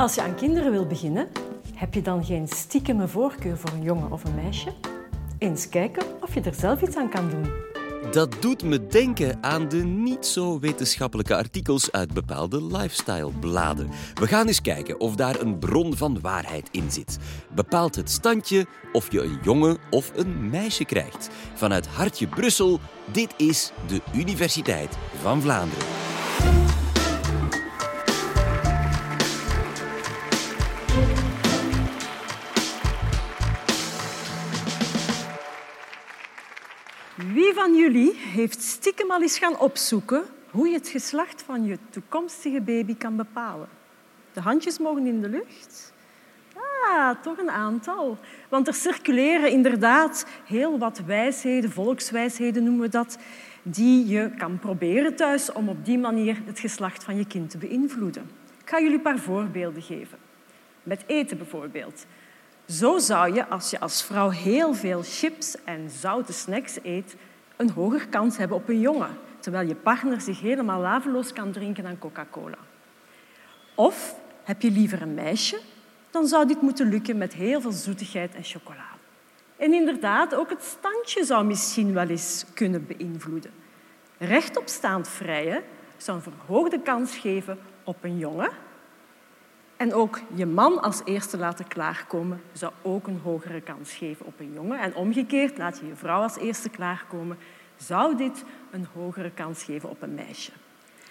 Als je aan kinderen wil beginnen, heb je dan geen stiekeme voorkeur voor een jongen of een meisje? Eens kijken of je er zelf iets aan kan doen. Dat doet me denken aan de niet zo wetenschappelijke artikels uit bepaalde lifestyle-bladen. We gaan eens kijken of daar een bron van waarheid in zit. Bepaalt het standje of je een jongen of een meisje krijgt? Vanuit Hartje Brussel, dit is de Universiteit van Vlaanderen. Wie van jullie heeft stiekem al eens gaan opzoeken hoe je het geslacht van je toekomstige baby kan bepalen? De handjes mogen in de lucht. Ah, toch een aantal. Want er circuleren inderdaad heel wat wijsheden, volkswijsheden noemen we dat, die je kan proberen thuis om op die manier het geslacht van je kind te beïnvloeden. Ik ga jullie een paar voorbeelden geven. Met eten bijvoorbeeld. Zo zou je, als je als vrouw heel veel chips en zoute snacks eet, een hoger kans hebben op een jongen, terwijl je partner zich helemaal laveloos kan drinken aan Coca-Cola. Of heb je liever een meisje, dan zou dit moeten lukken met heel veel zoetigheid en chocolade. En inderdaad, ook het standje zou misschien wel eens kunnen beïnvloeden. Rechtopstaand vrijen zou een verhoogde kans geven op een jongen, en ook je man als eerste laten klaarkomen zou ook een hogere kans geven op een jongen. En omgekeerd, laat je je vrouw als eerste klaarkomen, zou dit een hogere kans geven op een meisje.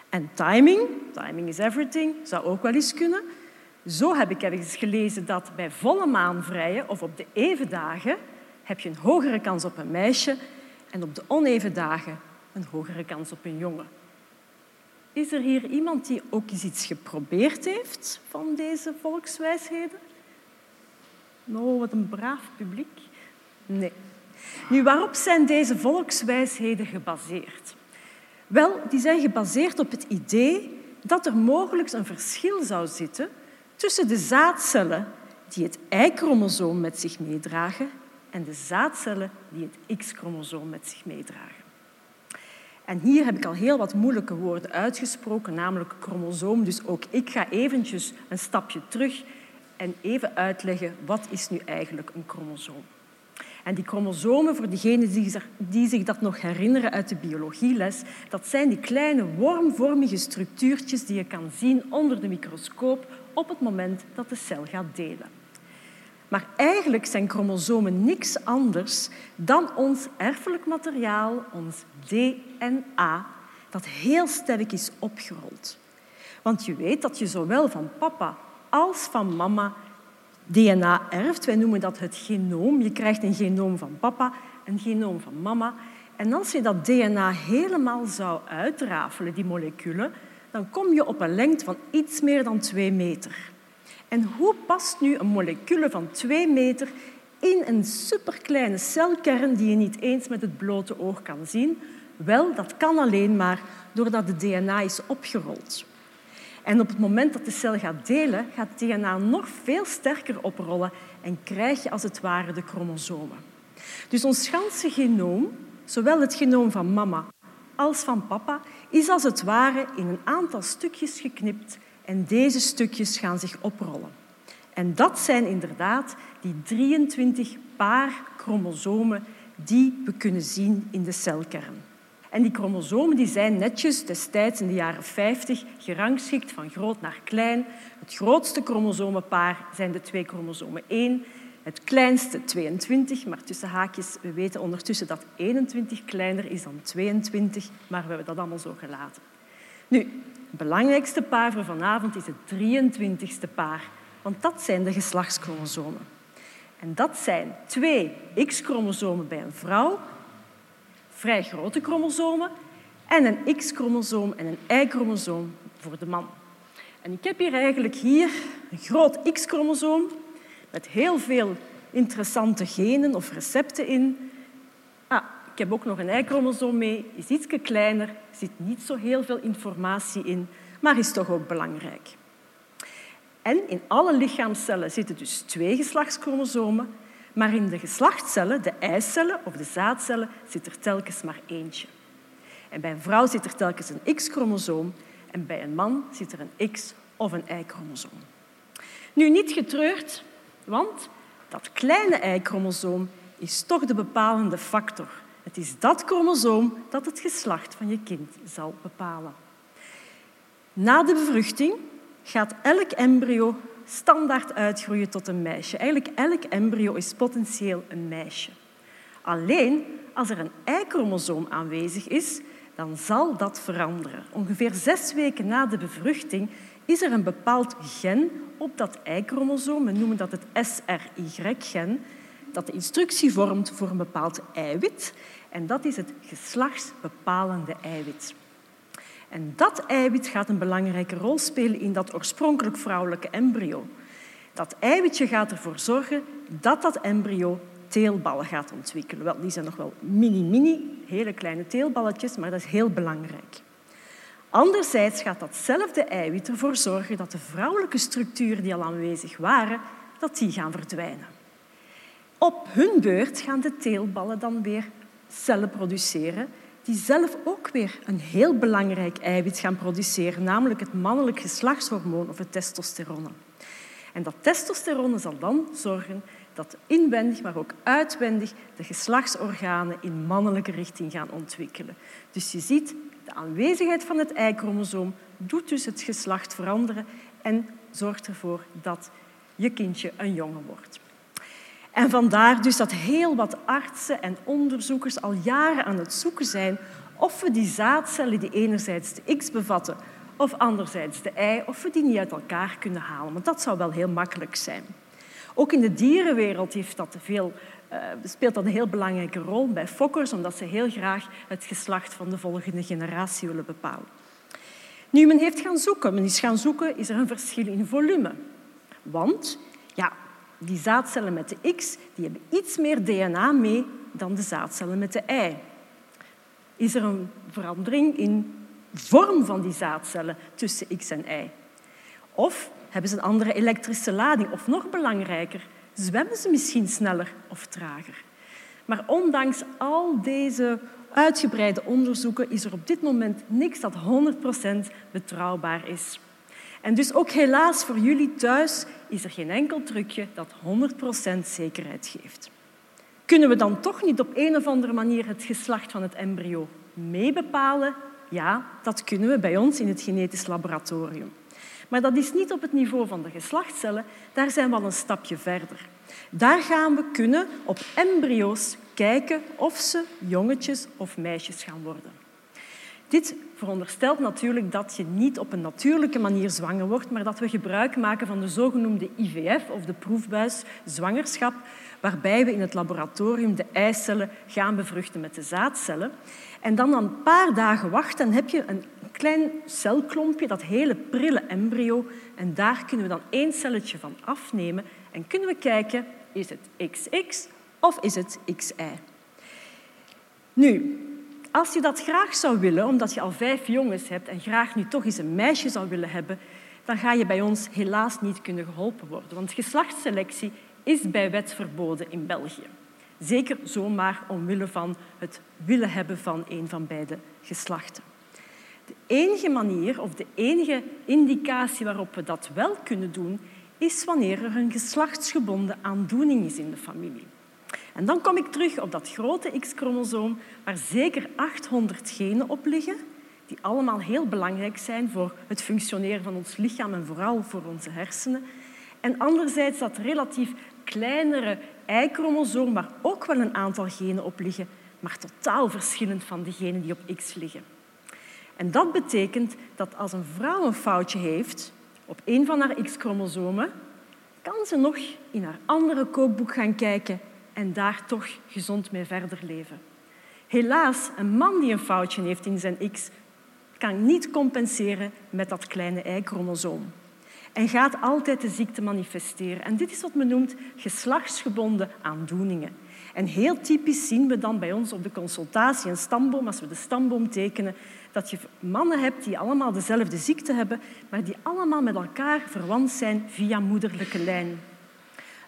En timing, timing is everything, zou ook wel eens kunnen. Zo heb ik ergens gelezen dat bij volle maan vrijen of op de even dagen heb je een hogere kans op een meisje en op de oneven dagen een hogere kans op een jongen. Is er hier iemand die ook eens iets geprobeerd heeft van deze volkswijsheden? Nou, wat een braaf publiek. Nee. Nu, waarop zijn deze volkswijsheden gebaseerd? Wel, die zijn gebaseerd op het idee dat er mogelijk een verschil zou zitten tussen de zaadcellen die het Y-chromosoom met zich meedragen en de zaadcellen die het X-chromosoom met zich meedragen. En hier heb ik al heel wat moeilijke woorden uitgesproken, namelijk chromosoom. Dus ook ik ga eventjes een stapje terug en even uitleggen wat is nu eigenlijk een chromosoom. En die chromosomen, voor diegenen die zich dat nog herinneren uit de biologieles, dat zijn die kleine wormvormige structuurtjes die je kan zien onder de microscoop op het moment dat de cel gaat delen. Maar eigenlijk zijn chromosomen niks anders dan ons erfelijk materiaal, ons DNA, dat heel sterk is opgerold. Want je weet dat je zowel van papa als van mama DNA erft. Wij noemen dat het genoom. Je krijgt een genoom van papa, een genoom van mama. En als je dat DNA helemaal zou uitrafelen, die moleculen, dan kom je op een lengte van iets meer dan twee meter. En hoe past nu een molecule van twee meter in een superkleine celkern die je niet eens met het blote oog kan zien? Wel, dat kan alleen maar doordat de DNA is opgerold. En op het moment dat de cel gaat delen, gaat DNA nog veel sterker oprollen en krijg je als het ware de chromosomen. Dus ons ganse genoom, zowel het genoom van mama als van papa, is als het ware in een aantal stukjes geknipt en deze stukjes gaan zich oprollen. En dat zijn inderdaad die 23 paar chromosomen die we kunnen zien in de celkern. En die chromosomen die zijn netjes destijds in de jaren 50 gerangschikt van groot naar klein. Het grootste chromosomenpaar zijn de twee chromosomen 1, het kleinste 22, maar tussen haakjes, we weten ondertussen dat 21 kleiner is dan 22, maar we hebben dat allemaal zo gelaten. Nu, het belangrijkste paar voor vanavond is het 23ste paar, want dat zijn de geslachtschromosomen. En dat zijn twee X-chromosomen bij een vrouw, vrij grote chromosomen, en een X-chromosoom en een Y-chromosoom voor de man. En ik heb hier eigenlijk hier een groot X-chromosoom met heel veel interessante genen of recepten in. Ik heb ook nog een Y-chromosoom mee, is iets kleiner, er zit niet zo heel veel informatie in, maar is toch ook belangrijk. En in alle lichaamscellen zitten dus twee geslachtschromosomen, maar in de geslachtscellen, de eicellen of de zaadcellen, zit er telkens maar eentje. En bij een vrouw zit er telkens een X-chromosoom en bij een man zit er een X- of een Y-chromosoom. Nu, niet getreurd, want dat kleine Y-chromosoom is toch de bepalende factor. Het is dat chromosoom dat het geslacht van je kind zal bepalen. Na de bevruchting gaat elk embryo standaard uitgroeien tot een meisje. Eigenlijk elk embryo is potentieel een meisje. Alleen als er een Y-chromosoom aanwezig is, dan zal dat veranderen. Ongeveer zes weken na de bevruchting is er een bepaald gen op dat Y-chromosoom, we noemen dat het SRY-gen, dat de instructie vormt voor een bepaald eiwit. En dat is het geslachtsbepalende eiwit. En dat eiwit gaat een belangrijke rol spelen in dat oorspronkelijk vrouwelijke embryo. Dat eiwitje gaat ervoor zorgen dat dat embryo teelballen gaat ontwikkelen. Wel, die zijn nog wel mini-mini, hele kleine teelballetjes, maar dat is heel belangrijk. Anderzijds gaat datzelfde eiwit ervoor zorgen dat de vrouwelijke structuren die al aanwezig waren, dat die gaan verdwijnen. Op hun beurt gaan de teelballen dan weer cellen produceren die zelf ook weer een heel belangrijk eiwit gaan produceren, namelijk het mannelijk geslachtshormoon of het testosteron. En dat testosteron zal dan zorgen dat inwendig, maar ook uitwendig de geslachtsorganen in mannelijke richting gaan ontwikkelen. Dus je ziet, de aanwezigheid van het Y-chromosoom doet dus het geslacht veranderen en zorgt ervoor dat je kindje een jongen wordt. En vandaar dus dat heel wat artsen en onderzoekers al jaren aan het zoeken zijn of we die zaadcellen die enerzijds de X bevatten of anderzijds de Y, of we die niet uit elkaar kunnen halen. Want dat zou wel heel makkelijk zijn. Ook in de dierenwereld heeft dat veel, uh, speelt dat een heel belangrijke rol bij fokkers, omdat ze heel graag het geslacht van de volgende generatie willen bepalen. Nu, men heeft gaan zoeken. Men is gaan zoeken, is er een verschil in volume? Want ja, die zaadcellen met de X die hebben iets meer DNA mee dan de zaadcellen met de Y. Is er een verandering in vorm van die zaadcellen tussen X en Y? Of hebben ze een andere elektrische lading? Of nog belangrijker, zwemmen ze misschien sneller of trager? Maar ondanks al deze uitgebreide onderzoeken is er op dit moment niks dat 100% betrouwbaar is. En dus ook helaas voor jullie thuis is er geen enkel trucje dat 100% zekerheid geeft. Kunnen we dan toch niet op een of andere manier het geslacht van het embryo meebepalen? Ja, dat kunnen we bij ons in het genetisch laboratorium. Maar dat is niet op het niveau van de geslachtscellen, daar zijn we al een stapje verder. Daar gaan we kunnen op embryo's kijken of ze jongetjes of meisjes gaan worden. Dit veronderstelt natuurlijk dat je niet op een natuurlijke manier zwanger wordt, maar dat we gebruik maken van de zogenoemde IVF of de proefbuis zwangerschap, waarbij we in het laboratorium de eicellen gaan bevruchten met de zaadcellen. En dan een paar dagen wachten, dan heb je een klein celklompje, dat hele prille embryo, en daar kunnen we dan één celletje van afnemen en kunnen we kijken, is het XX of is het XY? Nu, als je dat graag zou willen, omdat je al vijf jongens hebt en graag nu toch eens een meisje zou willen hebben, dan ga je bij ons helaas niet kunnen geholpen worden. Want geslachtsselectie is bij wet verboden in België. Zeker zomaar omwille van het willen hebben van een van beide geslachten. De enige manier of de enige indicatie waarop we dat wel kunnen doen, is wanneer er een geslachtsgebonden aandoening is in de familie. En dan kom ik terug op dat grote X-chromosoom, waar zeker 800 genen op liggen, die allemaal heel belangrijk zijn voor het functioneren van ons lichaam en vooral voor onze hersenen. En anderzijds dat relatief kleinere Y-chromosoom, waar ook wel een aantal genen op liggen, maar totaal verschillend van de genen die op X liggen. En dat betekent dat als een vrouw een foutje heeft op een van haar X-chromosomen, kan ze nog in haar andere kookboek gaan kijken en daar toch gezond mee verder leven. Helaas, een man die een foutje heeft in zijn X kan niet compenseren met dat kleine Y-chromosoom en gaat altijd de ziekte manifesteren. En dit is wat men noemt geslachtsgebonden aandoeningen. En heel typisch zien we dan bij ons op de consultatie een stamboom, als we de stamboom tekenen, dat je mannen hebt die allemaal dezelfde ziekte hebben, maar die allemaal met elkaar verwant zijn via moederlijke lijn.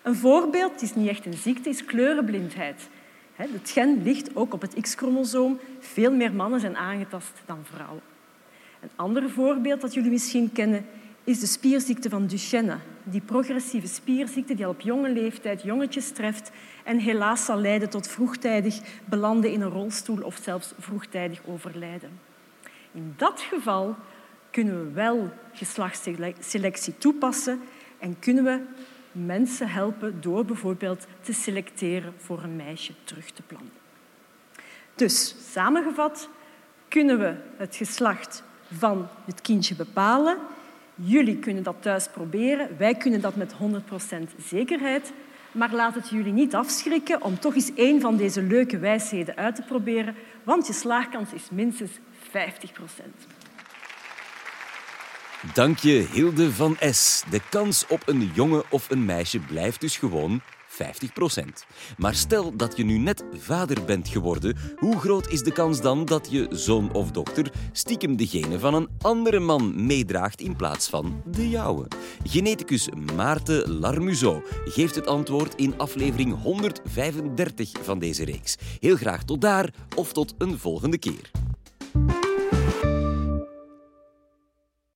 Een voorbeeld, is niet echt een ziekte, is kleurenblindheid. Het gen ligt ook op het X-chromosoom. Veel meer mannen zijn aangetast dan vrouwen. Een ander voorbeeld dat jullie misschien kennen is de spierziekte van Duchenne. Die progressieve spierziekte die al op jonge leeftijd jongetjes treft en helaas zal leiden tot vroegtijdig belanden in een rolstoel of zelfs vroegtijdig overlijden. In dat geval kunnen we wel geslachtsselectie toepassen en kunnen we mensen helpen door bijvoorbeeld te selecteren voor een meisje terug te planten. Dus samengevat kunnen we het geslacht van het kindje bepalen. Jullie kunnen dat thuis proberen. Wij kunnen dat met 100% zekerheid. Maar laat het jullie niet afschrikken om toch eens een van deze leuke wijsheden uit te proberen, want je slaagkans is minstens 50 Dank je, Hilde van S. De kans op een jongen of een meisje blijft dus gewoon 50%. Maar stel dat je nu net vader bent geworden, hoe groot is de kans dan dat je zoon of dochter stiekem degene van een andere man meedraagt in plaats van de jouwe? Geneticus Maarten Larmuzo geeft het antwoord in aflevering 135 van deze reeks. Heel graag tot daar of tot een volgende keer.